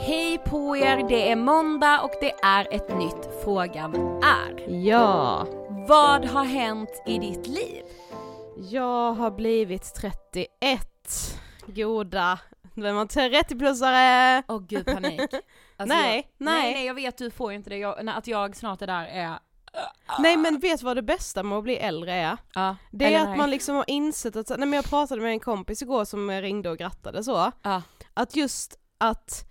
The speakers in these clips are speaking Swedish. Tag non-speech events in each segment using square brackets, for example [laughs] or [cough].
Hej på er, det är måndag och det är ett nytt Frågan är. Ja, Vad har hänt i ditt liv? jag har blivit 31. Goda, nu är man 30-plussare. Åh gud panik. [laughs] Alltså, Nej, jag, nej. nej. Nej jag vet du får inte det, jag, att jag snart är där är... Nej men vet du vad det bästa med att bli äldre är? Ja, Det är att nej. man liksom har insett att, nej men jag pratade med en kompis igår som ringde och grattade så, Ja. att just att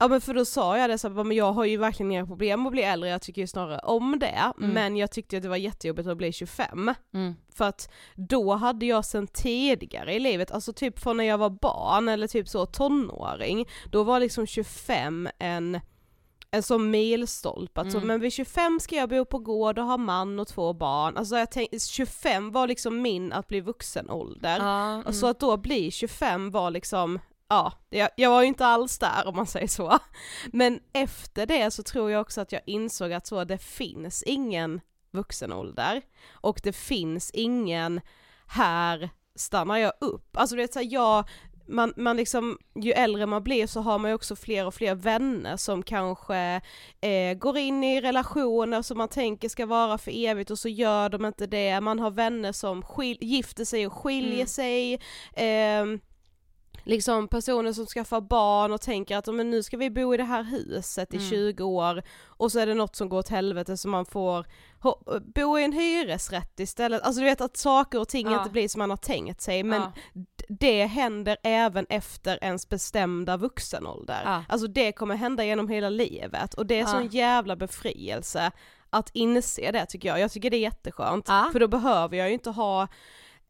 Ja men för då sa jag det så här, men jag har ju verkligen inga problem att bli äldre, jag tycker ju snarare om det, Mm. men jag tyckte att det var jättejobbigt att bli 25. Mm. För att då hade jag sen tidigare i livet, alltså typ från när jag var barn eller typ så tonåring, då var liksom 25 en en sån milstolpe, att så, Mm. men vid 25 ska jag bo på gård och ha man och två barn, alltså jag tänkte, 25 var liksom min att bli vuxen ålder. Ja, mm. Och så att då bli 25 var liksom, ja, jag, jag var ju inte alls där om man säger så. Men efter det så tror jag också att jag insåg att så, det finns ingen vuxenålder. Och det finns ingen, här stannar jag upp. Alltså det är så här, jag, man, man liksom, ju äldre man blir så har man ju också fler och fler vänner som kanske eh, går in i relationer som man tänker ska vara för evigt och så gör de inte det, man har vänner som skil- gifter sig och skiljer Mm. sig, eh, liksom personer som skaffar barn och tänker att men nu ska vi bo i det här huset i Mm. 20 år och så är det något som går åt helvete så man får bo i en hyresrätt istället, alltså du vet att saker och ting Ja. inte blir som man har tänkt sig men Ja. det händer även efter ens bestämda vuxenålder. Ja. Alltså det kommer hända genom hela livet och det är Ja. sån jävla befrielse att inse det tycker jag. Jag tycker det är jätteskönt, för då behöver jag ju inte ha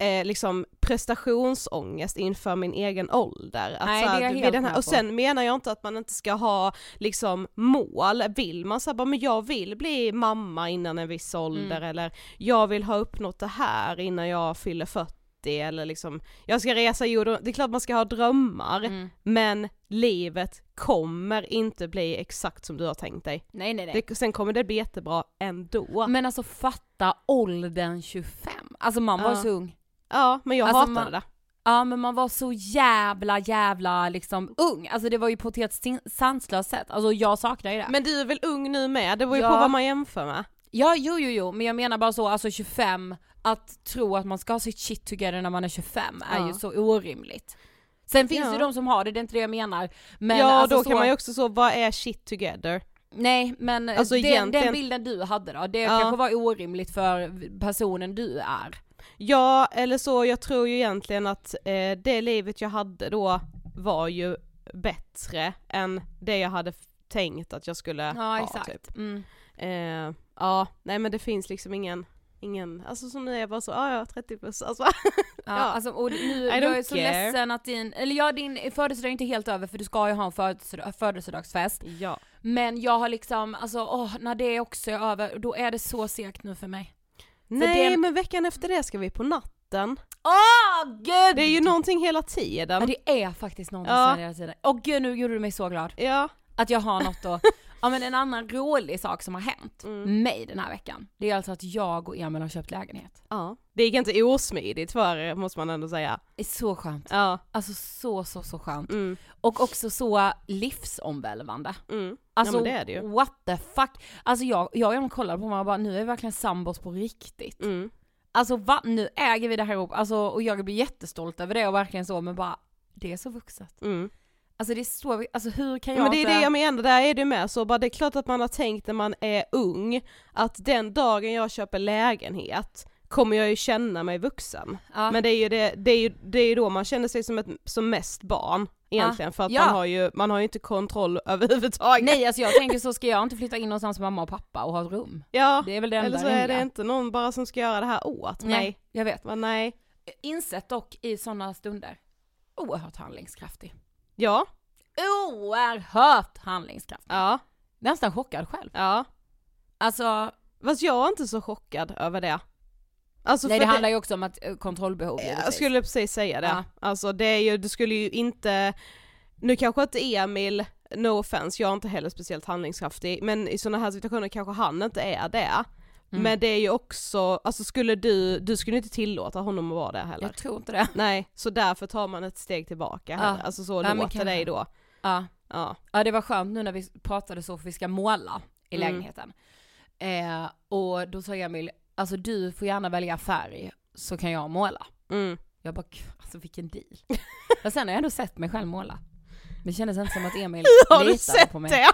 eh, liksom prestationsångest inför min egen ålder. Att, Nej, så här, det är den här, Och sen menar jag inte att man inte ska ha liksom mål, vill man säga bara men jag vill bli mamma innan en viss ålder Mm. eller jag vill ha uppnått det här innan jag fyller 40 eller liksom, jag ska resa jorden, det är klart man ska ha drömmar Mm. men livet kommer inte bli exakt som du har tänkt dig. Nej nej nej. Det, sen kommer det bli jättebra ändå. Men alltså fatta åldern 25, alltså man var Ja. så ung. Ja, men jag Alltså, hatade man- det. Ja men man var så jävla jävla liksom ung, alltså det var ju på ett helt sanslöst sätt, alltså jag saknar ju det. Men du är väl ung nu med? Det var ju Ja. på vad man jämför med. Ja jo jo jo, men jag menar bara så, alltså 25, att tro att man ska ha sitt shit together när man är 25 är Ja. ju så orimligt. Sen finns Ja. det ju de som har det, det är inte det jag menar. Men ja, alltså då så, kan man ju också så, vad är shit together? Nej men Alltså den, egentligen- den bilden du hade då, det Ja. kanske var orimligt för personen du är. Ja, eller så, jag tror ju egentligen att eh, det livet jag hade då var ju bättre än det jag hade tänkt att jag skulle Ja ha exakt. typ. Mm. Eh, ja, nej men det finns liksom ingen, ingen, alltså som nu är jag bara så, ja ja 30 plus, alltså. [laughs] Ja, Ja. Alltså, och nu, jag är så care. ledsen att din, eller ja din födelsedag är inte helt över för du ska ju ha en födelsedag, födelsedagsfest. ja. Men jag har liksom, alltså åh, när det också är över, då är det så segt nu för mig. Nej det- men veckan efter det ska vi på natten. Åh gud! Det är ju någonting hela tiden. Ja det är faktiskt någonting Ja. hela tiden. Åh gud nu gjorde du mig så glad. Ja. Att jag har något att, [laughs] ja men en annan rolig sak som har hänt Mm. mig den här veckan, det är alltså att jag och Emil har köpt lägenhet. ja. Det gick inte osmidigt för er måste man ändå säga. Det är så skönt. Ja. Alltså så så så skönt. Mm. Och också så livsomvälvande. Mm. Alltså ja det är det ju. what the fuck. Alltså jag, jag och Emil kollade på mig och bara nu är vi verkligen sambos på riktigt. Mm. Alltså va, nu äger vi det här ihop, alltså, och jag blir jättestolt över det och verkligen så men bara det är så vuxet. Mm. Alltså det är så, alltså hur kan jag Men det är inte... det jag menar, där är det med så bara det är klart att man har tänkt när man är ung att den dagen jag köper lägenhet kommer jag ju känna mig vuxen. ja. Men det är ju det, det är ju, det är ju då man känner sig som ett, som mest barn egentligen för att Ja. man har ju, man har ju inte kontroll [laughs] överhuvudtaget. Nej alltså jag tänker så ska jag inte flytta in någonstans med mamma och pappa och ha ett rum. Ja, Det är väl det enda eller så är det inte någon bara som ska göra det här åt mig. Nej, jag vet. Va, nej. Insett dock i sådana stunder, oerhört handlingskraftig. Ja, Oerhört handlingskraftig. ja, Nästan chockad själv. ja. Alltså, Fast jag är inte så chockad över det. Alltså nej för det handlar ju också om att eh, kontrollbehov Jag givetvis. skulle precis säga det. Ja. Alltså det är ju, du skulle ju inte, nu kanske inte Emil, no offense, jag är inte heller speciellt handlingskraftig, men i sådana här situationer kanske han inte är det. Mm. Men det är ju också, alltså skulle du, du skulle inte tillåta honom att vara det heller. Jag tror inte det. Nej, så därför tar man ett steg tillbaka Ja. heller. Alltså så Ja, låter dig då. Ja. Ja. ja det var skönt nu när vi pratade så för vi ska måla i Mm. lägenheten. Eh, och då sa Emil, alltså du får gärna välja färg så kan jag måla. Mm. Jag bara, "Gud, alltså vilken deal. Men sen har jag ändå sett mig själv måla. Det kändes inte som att Emil [laughs] Har du litade sett på mig. det?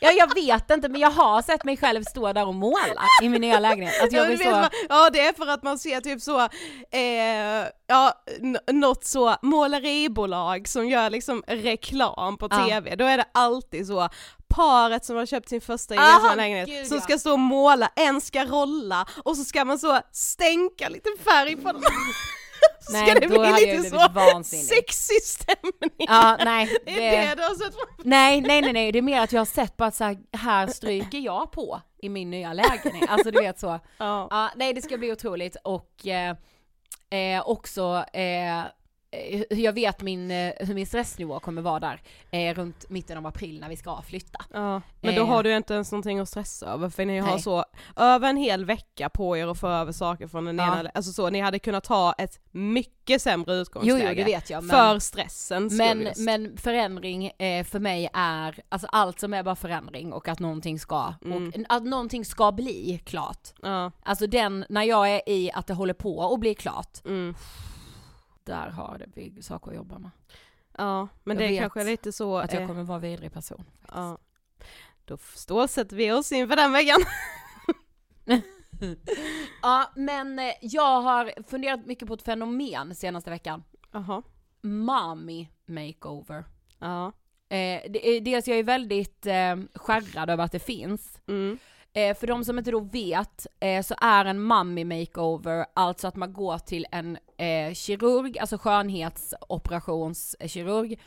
Ja jag vet inte men jag har sett mig själv stå där och måla i min nya lägenhet. Alltså jag Ja, så, ja det är för att man ser typ så, eh, ja något så måleribolag som gör liksom reklam på Ja. tv, då är det alltid så paret som har köpt sin första gemensamma lägenhet gud, som ja. ska stå och måla, en ska rolla och så ska man så stänka lite färg på den. Nej, ska det då bli lite så vansinnig. sexig stämning. ja nej. [laughs] det är det du har sett Nej, nej, nej, nej, det är mer att jag har sett på att så här, här stryker jag på i min nya lägenhet. Alltså du vet så. Ja. Ja, nej det ska bli otroligt och eh, eh, också eh, hur jag vet min, eh, hur min stressnivå kommer vara där eh, runt mitten av april när vi ska flytta. Ja, men då Eh. har du inte ens någonting att stressa över för ni har Nej. så över en hel vecka på er att få över saker från den Ja. ena, alltså så, ni hade kunnat ha ett mycket sämre Jo, utgångsläge. jo det vet jag. Men, För stressens skull men, just. men förändring eh, för mig är, alltså allt som är bara förändring och att någonting ska, Mm. och, att någonting ska bli klart. Ja, Alltså den, när jag är i att det håller på att bli klart, mm. Där har vi saker att jobba med. ja, men Jag det är kanske är lite så, Att jag eh, kommer vara vidrig person. ja. Då stålsätter vi oss inför den veckan. [laughs] Ja men eh, jag har funderat mycket på ett fenomen senaste veckan. Jaha. Mommy makeover. Ja. Eh, det är, dels jag är väldigt eh, skärrad över att det finns. Mm. Eh, för de som inte då vet eh, så är en mommy makeover alltså att man går till en eh, kirurg, alltså skönhetsoperationsskirurg.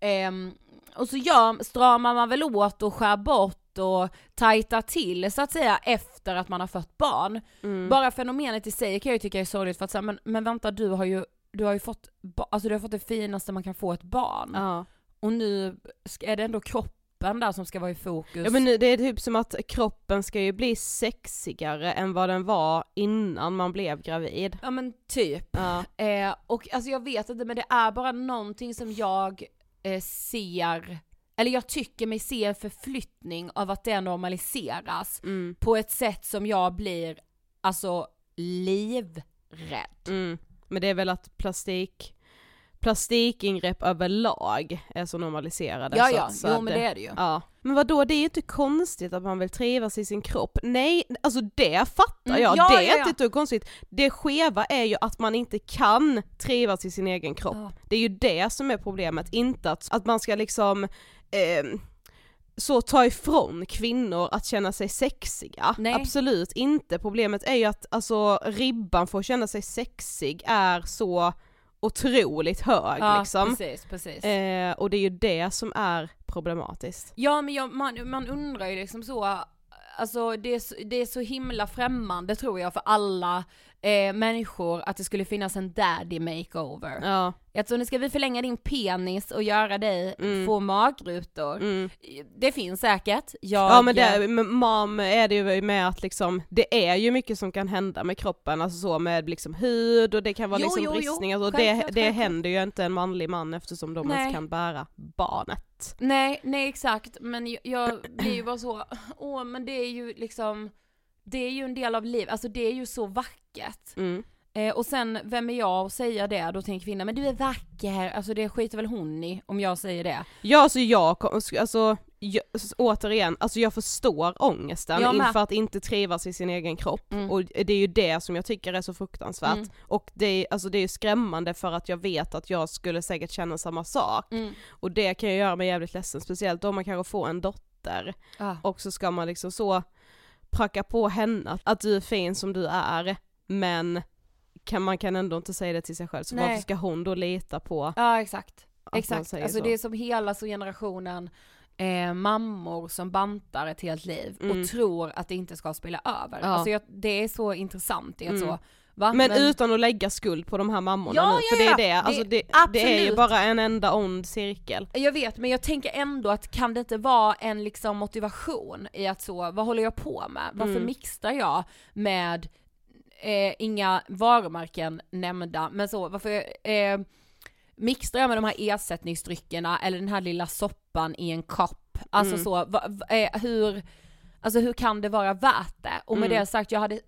Ehm, och så gör, stramar man väl åt och skär bort och tajtar till så att säga efter att man har fött barn. Mm. Bara fenomenet i sig kan jag ju tycka är sorgligt för att säga men, men vänta du har ju du har ju fått, alltså du har fått det finaste man kan få ett barn. Ja. Och nu är det ändå kroppen där som ska vara i fokus. ja men det är typ som att kroppen ska ju bli sexigare än vad den var innan man blev gravid. Ja men typ. Ja. Eh, och alltså jag vet inte men det är bara någonting som jag eh, ser, eller jag tycker mig se en förflyttning av att det normaliseras Mm. på ett sätt som jag blir, alltså livrädd. Mm. Men det är väl att plastik plastikingrepp överlag är så normaliserade. Ja så, ja, så jo att men det är det ju. Ja. Men vad då det är ju inte konstigt att man vill trivas i sin kropp. Nej, alltså det fattar Mm, jag, ja, det är ja, inte ett dugg konstigt. Det skeva är ju att man inte kan trivas i sin egen kropp. Ja. Det är ju det som är problemet, inte att, att man ska liksom ehm, så ta ifrån kvinnor att känna sig sexiga. Nej. Absolut inte. Problemet är ju att alltså ribban för att känna sig sexig är så otroligt hög Ja liksom. precis, precis. Eh, och det är ju det som är problematiskt. Ja men jag, man, man undrar ju liksom så, alltså det är, så- det är så himla främmande tror jag för alla eh, människor att det skulle finnas en daddy makeover. Ja. Alltså nu ska vi förlänga din penis och göra dig Mm. få magrutor. Mm. Det finns säkert. Jag, Ja men det, mam är det ju med att liksom, det är ju mycket som kan hända med kroppen, alltså så med liksom hud och det kan vara Jo, liksom jo, jo. bristningar det, Självklart, det självklart. händer ju inte en manlig man eftersom de Nej. ens kan bära barnet. Nej, nej exakt, men jag, jag blir ju bara så, åh men det är ju liksom, det är ju en del av livet, alltså det är ju så vackert. Mm. Eh, och sen, vem är jag att säga det då till en kvinna, men du är vacker, alltså det skiter väl hon i om jag säger det. Ja alltså jag, kom- alltså jag, återigen, alltså jag förstår ångesten Jag inför att inte trivas i sin egen kropp Mm. och det är ju det som jag tycker är så fruktansvärt Mm. och det är, alltså det är ju skrämmande för att jag vet att jag skulle säkert känna samma sak Mm. och det kan ju göra mig jävligt ledsen, speciellt om man kanske får en dotter Ah. och så ska man liksom så pracka på henne att du är fin som du är men kan, man kan ändå inte säga det till sig själv så Nej. varför ska hon då lita på Ja exakt, exakt. Alltså så? det är som hela så generationen eh, mammor som bantar ett helt liv Mm. och tror att det inte ska spela över. Ja. Alltså jag, det är så intressant i att Mm. så, va? Men, utan att lägga skuld på de här mammorna Ja, nu, ja, för det är ja. det, Det- alltså det, det är ju bara en enda ond cirkel. Jag vet, men jag tänker ändå att kan det inte vara en liksom motivation i att så, vad håller jag på med? Varför Mm. mixtrar jag med, eh, inga varumärken nämnda, men så, varför eh, mixtrar jag med de här ersättningsdryckerna eller den här lilla soppan i en kopp? Alltså Mm. så, va, va, eh, hur, alltså hur kan det vara värt det? Och med Mm. det sagt, jag hade eh,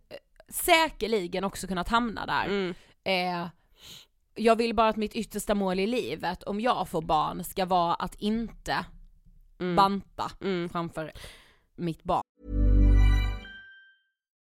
säkerligen också kunnat hamna där. Mm. Eh, jag vill bara att mitt yttersta mål i livet, om jag får barn, ska vara att inte Mm. banta Mm. framför mitt barn.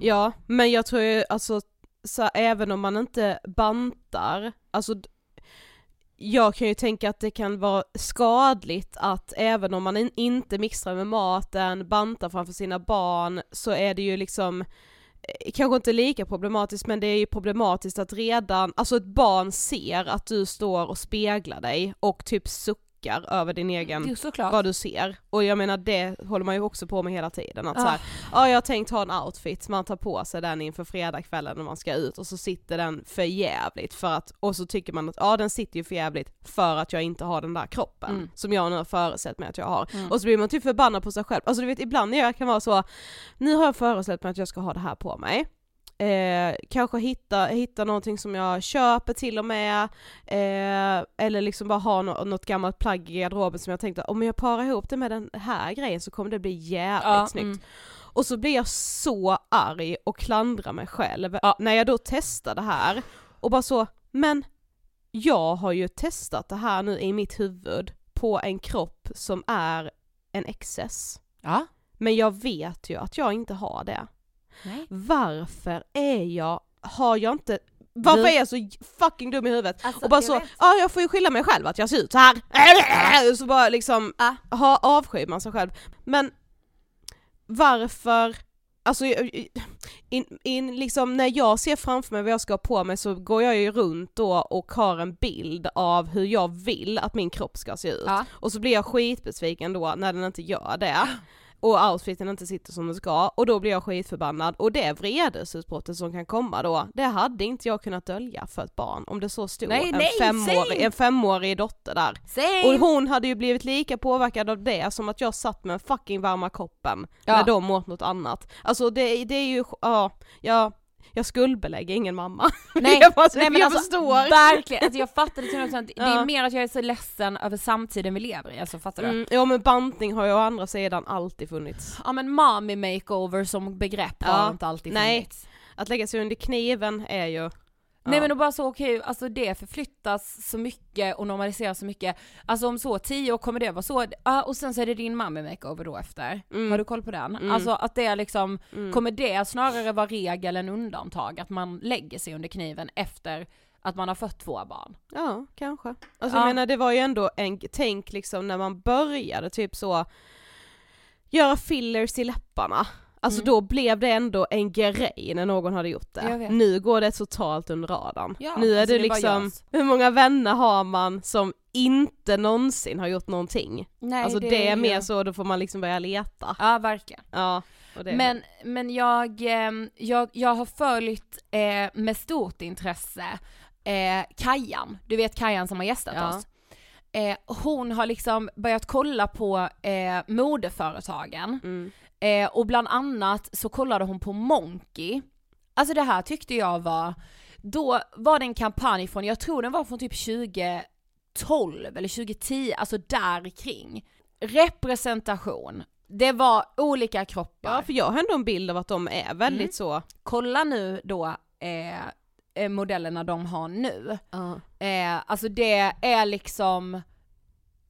Ja, men jag tror ju alltså, så även om man inte bantar, alltså jag kan ju tänka att det kan vara skadligt att även om man in, inte mixtrar med maten, bantar framför sina barn, så är det ju liksom eh, Kanske inte lika problematiskt men det är ju problematiskt att redan, alltså ett barn ser att du står och speglar dig och typ suckar över din egen Jo, såklart. vad du ser. Och jag menar det håller man ju också på med hela tiden. Att Ah. så här, ja jag har tänkt ha en outfit, man tar på sig den inför fredagskvällen när man ska ut och så sitter den för jävligt för att, och så tycker man att ja den sitter ju för jävligt för att jag inte har den där kroppen Mm. som jag nu har föreställt mig att jag har. Och så blir man typ förbannad på sig själv. Alltså du vet ibland när jag kan vara så, nu har jag föreställt mig att jag ska ha det här på mig. Eh, kanske hitta, hitta någonting som jag köper till och med, eh, eller liksom bara ha no- något gammalt plagg i garderoben som jag tänkte om jag parar ihop det med den här grejen så kommer det bli jävligt Ja, snyggt. mm. Och så blir jag så arg och klandrar mig själv Ja. när jag då testar det här och bara så, men jag har ju testat det här nu i mitt huvud på en kropp som är en excess. Ja. Men jag vet ju att jag inte har det. Nej. Varför är jag, har jag inte, varför Du- är jag så fucking dum i huvudet? Alltså, och bara så, ja jag får ju skylla mig själv att jag ser ut så här. [laughs] Så bara liksom, Ah. ha, avskyr man sig själv. Men varför, alltså in, in, liksom, när jag ser framför mig vad jag ska ha på mig så går jag ju runt då och har en bild av hur jag vill att min kropp ska se ut. Ja. Och så blir jag skitbesviken då när den inte gör det. [laughs] Och outfiten inte sitter som den ska, och då blir jag skitförbannad. Och det vredesutbrottet som kan komma då, det hade inte jag kunnat dölja för ett barn om det så stod Nej, en, nej, femårig, en femårig dotter där. Same. Och hon hade ju blivit lika påverkad av det som att jag satt med en fucking varma koppen Ja. när de åt något annat. Alltså det, det är ju, ja, jag, jag skuldbelägger ingen mamma. [laughs] Nej, jag, bara, nej men jag alltså, förstår. verkligen, alltså jag fattar det till något [laughs] det är mer att jag är så ledsen över samtiden vi lever i, alltså fattar du? Mm, ja men bantning har ju å andra sidan alltid funnits. Ja men mommy makeover som begrepp har Ja, inte alltid nej. funnits. Att lägga sig under kniven är ju... Nej men och bara så okej, alltså det förflyttas så mycket och normaliseras så mycket. Alltså om så tio år kommer det vara så, ja och sen så är det din mommy makeover då efter. Mm. Har du koll på den? Mm. Alltså att det är liksom, Mm. kommer det snarare vara regel än undantag? Att man lägger sig under kniven efter att man har fött två barn? Ja, kanske. Alltså Ja. jag menar det var ju ändå en, tänk liksom när man började typ så, göra fillers i läpparna. Alltså Mm. då blev det ändå en grej när någon hade gjort det. Nu går det totalt under radarn. Ja, nu är alltså det det liksom, hur många vänner har man som inte någonsin har gjort någonting? Nej alltså det, är ju- mer så, då får man liksom börja leta. Ja verkligen. Ja, det Men, men jag, ehm, jag, jag har följt eh, med stort intresse eh, Kajan, du vet Kajan som har gästat Ja. oss. Eh, hon har liksom börjat kolla på eh, modeföretagen Mm. Eh, och bland annat så kollade hon på Monkey. Alltså det här tyckte jag var, då var det en kampanj från, jag tror den var från typ 2012 eller 2010, alltså där kring. Representation. Det var olika kroppar Ja för jag har ändå en bild av att de är väldigt Mm. så, kolla nu då eh, eh, modellerna de har nu. ja. Eh, alltså det är liksom,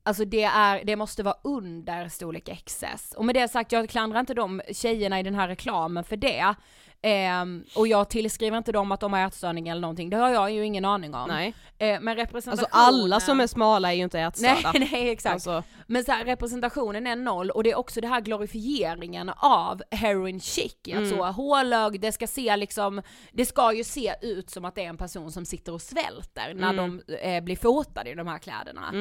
alltså det är, det måste vara under storlek XS. Och med det sagt, jag klandrar inte de tjejerna i den här reklamen för det. Ehm, och jag tillskriver inte dem att de har ätstörning eller någonting, det har jag ju ingen aning om. Nej. Eh, men representationen... Alltså alla som är smala är ju inte ätstörda. Nej, [laughs] nej exakt. Alltså, Men så här, representationen är noll och det är också det här glorifieringen av heroin chic, Mm. att så hålögd, det ska se liksom, det ska ju se ut som att det är en person som sitter och svälter när Mm. de eh, blir fotade i de här kläderna.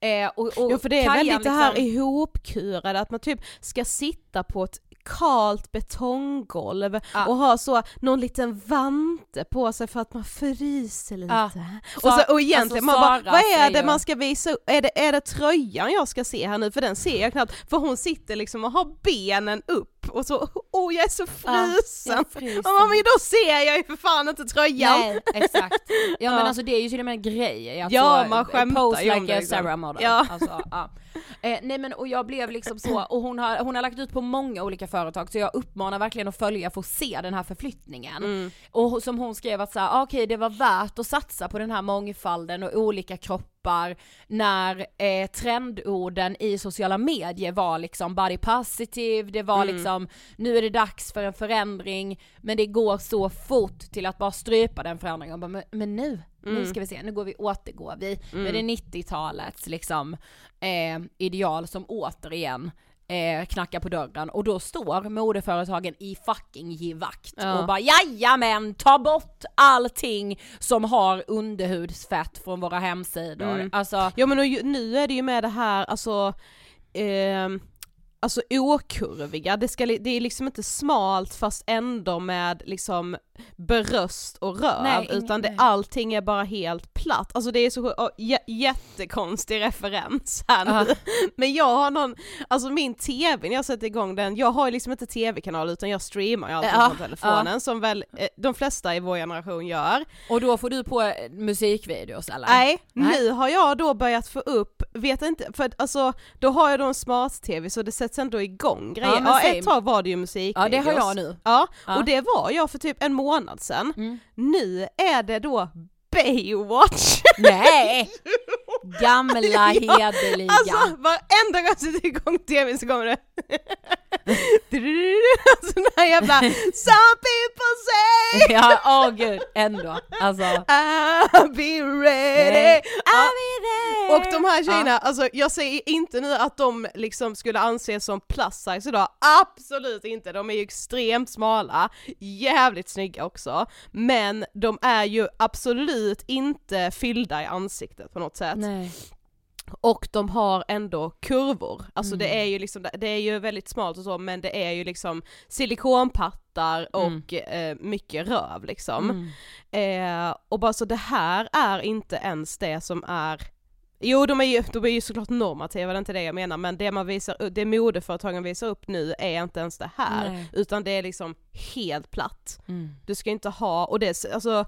Eh, och, och ja för det är Kajan väldigt det här liksom- ihopkurade, att man typ ska sitta på ett kalt betonggolv Ja. och ha så någon liten vante på sig för att man fryser lite. Ja. Och, så, och egentligen alltså, man bara, vad är det man ska visa? Är det, är det tröjan jag ska se här nu? För den ser jag knappt, för hon sitter liksom och har benen upp och så, åh jag är så frusen! jag fryser. Ja, men då ser jag ju för fan inte tröjan! Nej, exakt. Ja, men Ja. alltså det är ju till och med en grej. Att Ja, man skämtar pose ju om like det, a liksom. Sarah model. Ja. Alltså, ja. Eh, nej men och jag blev liksom så, och hon har, hon har lagt ut på många olika företag så jag uppmanar verkligen att följa för att se den här förflyttningen. Mm. Och som hon skrev att så här, ah, okej det var värt att satsa på den här mångfalden och olika kroppar när eh, trendorden i sociala medier var liksom body positive, det var Mm. liksom nu är det dags för en förändring men det går så fort till att bara strypa den förändringen bara, men, men nu, nu Mm. ska vi se, nu går vi, återgår vi med det 90-talets liksom eh, ideal som återigen eh, knackar på dörren och då står modeföretagen i fucking givakt Ja. och bara jajamän, ta bort allting som har underhudsfett från våra hemsidor. Mm. Alltså, Ja men och nu är det ju med det här, alltså, ehm, alltså okurviga, det, ska, det är liksom inte smalt fast ändå med liksom bröst och röv, Nej, utan det, allting är bara helt platt. Alltså det är så jä- jättekonstig referens här nu. Ja. [laughs] Men jag har någon, alltså min TV, när jag sätter igång den, jag har ju liksom inte TV-kanal utan jag streamar ju allting Ja, på telefonen som väl eh, de flesta i vår generation gör. och då får du på eh, musikvideos eller? Nej, Nej. nu har jag då börjat få upp, vet inte, för alltså då har jag då en smart-tv så det sätts ändå igång grejer. Ja, Ja, ett tag var det ju musikvideos. Ja det har jag nu. Ja, Ja. och det var jag för typ en månad sedan. Mm. Nu är det då Baywatch! Nej! [laughs] Gamla hederliga. Alltså varenda gång jag sätter igång tvn så kommer det [laughs] Alltså den här jävla Some people say [laughs] ja, åh gud, ändå. Alltså. I'll be ready I'll be there. Och de här tjejerna, alltså jag säger inte nu att de liksom skulle anses som plus size idag, absolut inte, de är ju extremt smala, jävligt snygga också, men de är ju absolut inte fyllda i ansiktet på något sätt. Nej. Och de har ändå kurvor, alltså Mm. det är ju liksom, det är ju väldigt smalt och så men det är ju liksom silikonpattar och eh, mycket röv liksom. Mm. Eh, och bara så det här är inte ens det som är Jo de är ju, de är ju såklart normativa, det är inte det jag menar, men det man visar det modeföretagen visar upp nu är inte ens det här, Nej. utan det är liksom helt platt. Mm. Du ska inte ha, och det, alltså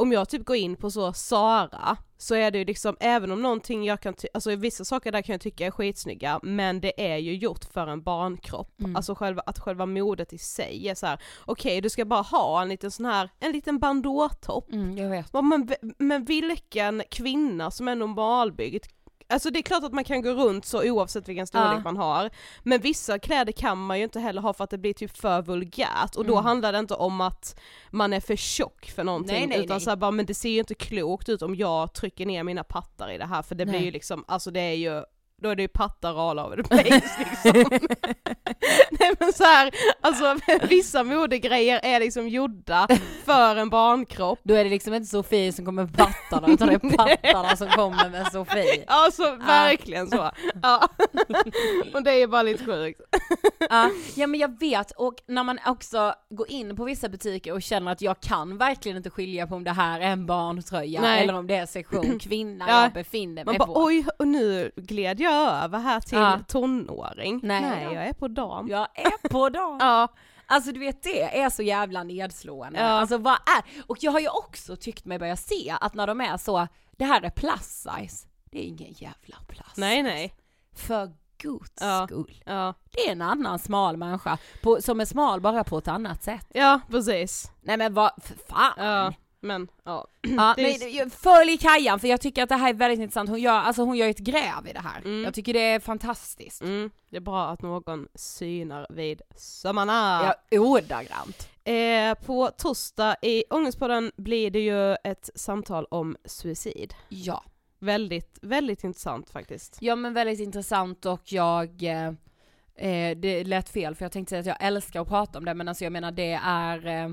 om jag typ går in på så Sara, så är det ju liksom, även om någonting jag kan ty- alltså vissa saker där kan jag tycka är skitsnygga, men det är ju gjort för en barnkropp. Mm. Alltså själva, att själva modet i sig är så här: okej du ska bara ha en liten sån här, en liten bandåtopp. Mm, jag vet. Ja, Men, men vilken kvinna som är normalbyggd Alltså det är klart att man kan gå runt så oavsett vilken storlek Ja. man har, men vissa kläder kan man ju inte heller ha för att det blir typ för vulgärt och då Mm. handlar det inte om att man är för tjock för någonting Nej, nej, utan nej. så bara, men det ser ju inte klokt ut om jag trycker ner mina pattar i det här för det blir Nej. ju liksom, alltså det är ju då är det ju pattar all over the place liksom. [laughs] Nej men så här, alltså vissa modegrejer är liksom gjorda för en barnkropp Då är det liksom inte Sofie som kommer med pattarna utan det är pattarna som kommer med Sofie. [laughs] Alltså verkligen så. [laughs] Ja. Och det är bara lite sjukt. Ja, ja men jag vet och när man också går in på vissa butiker och känner att jag kan verkligen inte skilja på om det här är en barntröja Nej. eller om det är sektion [clears throat] kvinna Ja. jag befinner Man mig bara på. oj, och nu gled jag över här till Ja. tonåring. Nej Nej, jag är på dam. Jag är på dem. [laughs] Ja. Alltså du vet det är så jävla nedslående. Ja. Alltså vad är, och jag har ju också tyckt mig börja se att när de är så, det här är plus size, det är ingen jävla plus Nej nej. För guds Ja. skull. Ja. Det är en annan smal människa, på, som är smal bara på ett annat sätt. ja, precis. Nej men vad, för fan! Ja. Men ja. Ja, men följ Kajan för jag tycker att det här är väldigt intressant, hon gör, alltså hon gör ett gräv i det här. Mm. Jag tycker det är fantastiskt. Mm, det är bra att någon synar vid sömmarna. Ja, ordagrant. Eh, på torsdag i Ångestpodden blir det ju ett samtal om suicid. Ja. Väldigt, väldigt intressant faktiskt. Ja men väldigt intressant och jag, eh, eh, det lät fel för jag tänkte säga att jag älskar att prata om det men alltså jag menar det är eh,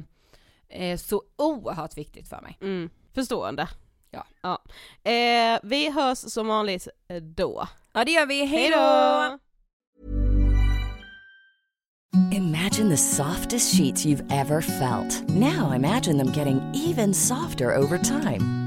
eh, så oerhört viktigt för mig. Mm, förstående. Ja. ja. Eh, vi hörs som vanligt eh, då. Ja det gör vi, hej då! Hejdå! Imagine the softest sheets you've ever felt. Now imagine them getting even softer over time.